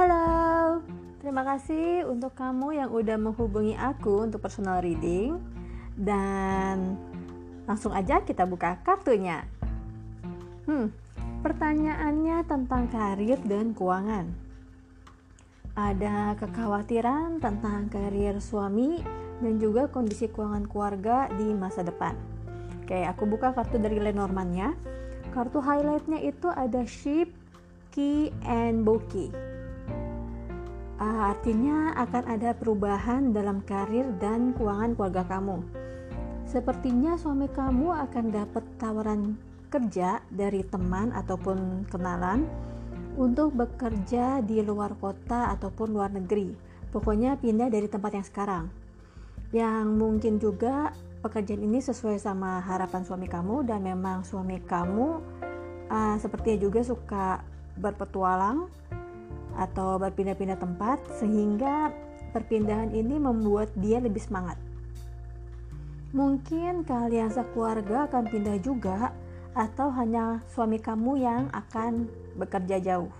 Halo, terima kasih untuk kamu yang udah menghubungi aku untuk personal reading dan langsung aja kita buka kartunya. Hmm, pertanyaannya tentang karir dan keuangan. Ada kekhawatiran tentang karir suami dan juga kondisi keuangan keluarga di masa depan. Oke, aku buka kartu dari Lenormand ya. Kartu highlightnya itu ada ship, key, and bokeh. Uh, artinya akan ada perubahan dalam karir dan keuangan keluarga kamu. Sepertinya suami kamu akan dapat tawaran kerja dari teman ataupun kenalan untuk bekerja di luar kota ataupun luar negeri. Pokoknya pindah dari tempat yang sekarang. Yang mungkin juga pekerjaan ini sesuai sama harapan suami kamu dan memang suami kamu uh, sepertinya juga suka berpetualang atau berpindah-pindah tempat sehingga perpindahan ini membuat dia lebih semangat. Mungkin kalian sekeluarga akan pindah juga atau hanya suami kamu yang akan bekerja jauh.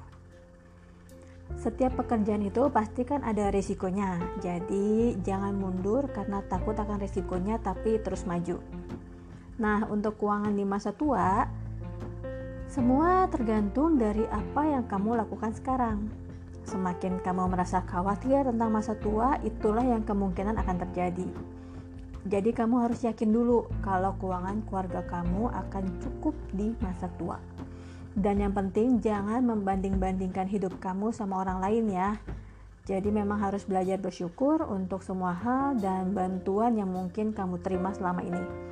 Setiap pekerjaan itu pasti kan ada risikonya, jadi jangan mundur karena takut akan risikonya tapi terus maju. Nah, untuk keuangan di masa tua, semua tergantung dari apa yang kamu lakukan sekarang. Semakin kamu merasa khawatir tentang masa tua, itulah yang kemungkinan akan terjadi. Jadi kamu harus yakin dulu kalau keuangan keluarga kamu akan cukup di masa tua. Dan yang penting jangan membanding-bandingkan hidup kamu sama orang lain ya. Jadi memang harus belajar bersyukur untuk semua hal dan bantuan yang mungkin kamu terima selama ini.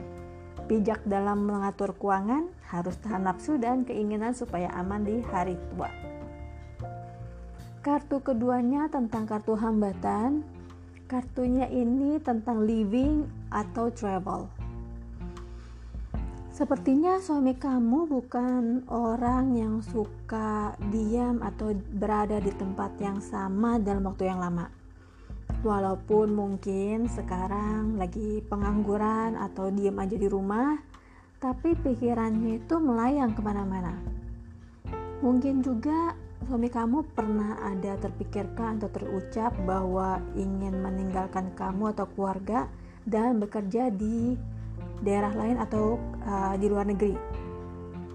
Bijak dalam mengatur keuangan, harus tahan nafsu dan keinginan supaya aman di hari tua. Kartu keduanya tentang kartu hambatan. Kartunya ini tentang living atau travel. Sepertinya suami kamu bukan orang yang suka diam atau berada di tempat yang sama dalam waktu yang lama. Walaupun mungkin sekarang lagi pengangguran atau diam aja di rumah, tapi pikirannya itu melayang ke mana-mana. Mungkin juga suami kamu pernah ada terpikirkan atau terucap bahwa ingin meninggalkan kamu atau keluarga dan bekerja di daerah lain atau uh, di luar negeri,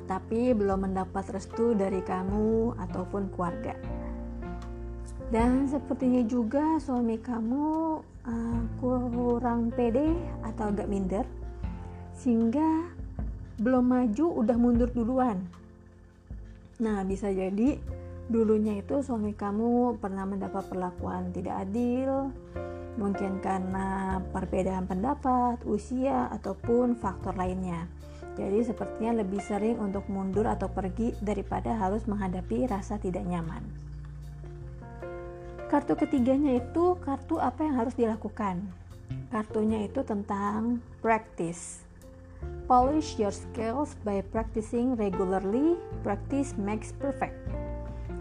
tapi belum mendapat restu dari kamu ataupun keluarga. Dan sepertinya juga suami kamu uh, kurang pede atau agak minder, sehingga belum maju udah mundur duluan. Nah, bisa jadi dulunya itu suami kamu pernah mendapat perlakuan tidak adil, mungkin karena perbedaan pendapat, usia, ataupun faktor lainnya. Jadi sepertinya lebih sering untuk mundur atau pergi daripada harus menghadapi rasa tidak nyaman. Kartu ketiganya itu kartu apa yang harus dilakukan. Kartunya itu tentang practice. Polish your skills by practicing regularly. Practice makes perfect.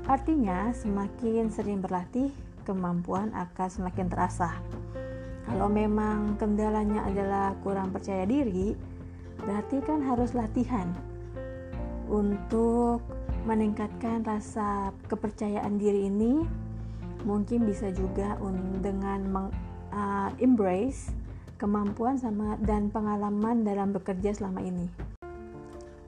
Artinya, semakin sering berlatih, kemampuan akan semakin terasa. Kalau memang kendalanya adalah kurang percaya diri, berarti kan harus latihan untuk meningkatkan rasa kepercayaan diri ini. Mungkin bisa juga dengan meng, uh, embrace kemampuan sama dan pengalaman dalam bekerja selama ini.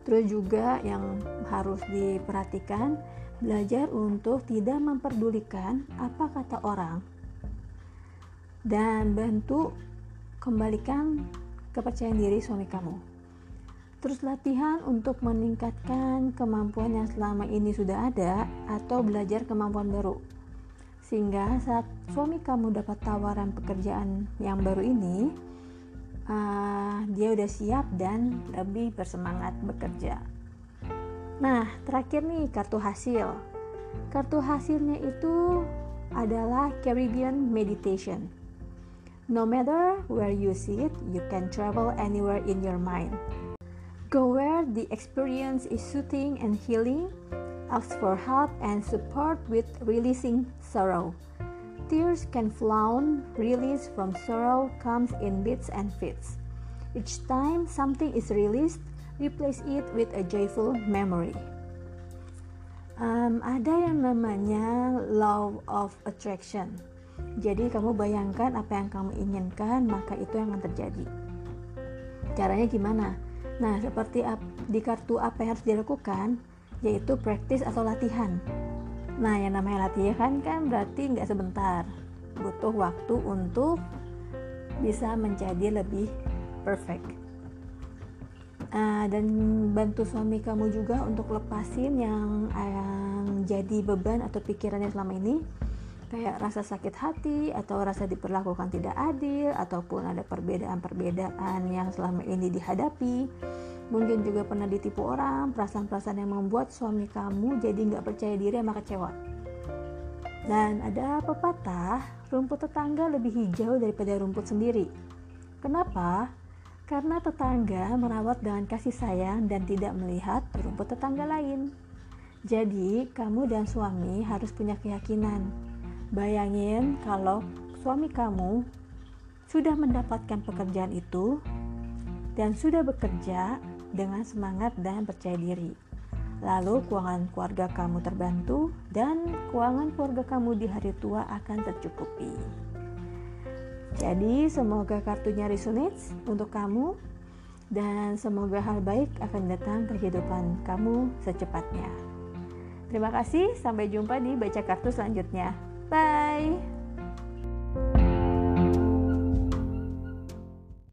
Terus juga yang harus diperhatikan belajar untuk tidak memperdulikan apa kata orang dan bantu kembalikan kepercayaan diri suami kamu. Terus latihan untuk meningkatkan kemampuan yang selama ini sudah ada atau belajar kemampuan baru. Sehingga saat suami kamu dapat tawaran pekerjaan yang baru ini, uh, dia udah siap dan lebih bersemangat bekerja. Nah, terakhir nih kartu hasil. Kartu hasilnya itu adalah Caribbean Meditation. No matter where you sit, you can travel anywhere in your mind. Go where the experience is soothing and healing. Ask for help and support with releasing sorrow. Tears can flow, release from sorrow comes in bits and fits. Each time something is released, replace it with a joyful memory. um, ada yang namanya law of attraction. Jadi kamu bayangkan apa yang kamu inginkan, maka itu yang akan terjadi. Caranya gimana? Nah, seperti di kartu apa yang harus dilakukan, yaitu praktis atau latihan. Nah, yang namanya latihan kan berarti nggak sebentar, butuh waktu untuk bisa menjadi lebih perfect. Uh, dan bantu suami kamu juga untuk lepasin yang, yang jadi beban atau pikirannya selama ini kayak rasa sakit hati atau rasa diperlakukan tidak adil ataupun ada perbedaan-perbedaan yang selama ini dihadapi mungkin juga pernah ditipu orang perasaan-perasaan yang membuat suami kamu jadi nggak percaya diri sama kecewa dan ada pepatah rumput tetangga lebih hijau daripada rumput sendiri kenapa? karena tetangga merawat dengan kasih sayang dan tidak melihat rumput tetangga lain. Jadi, kamu dan suami harus punya keyakinan. Bayangin kalau suami kamu sudah mendapatkan pekerjaan itu dan sudah bekerja dengan semangat dan percaya diri. Lalu keuangan keluarga kamu terbantu dan keuangan keluarga kamu di hari tua akan tercukupi. Jadi semoga kartunya resonates untuk kamu dan semoga hal baik akan datang ke kehidupan kamu secepatnya. Terima kasih, sampai jumpa di baca kartu selanjutnya. Bye.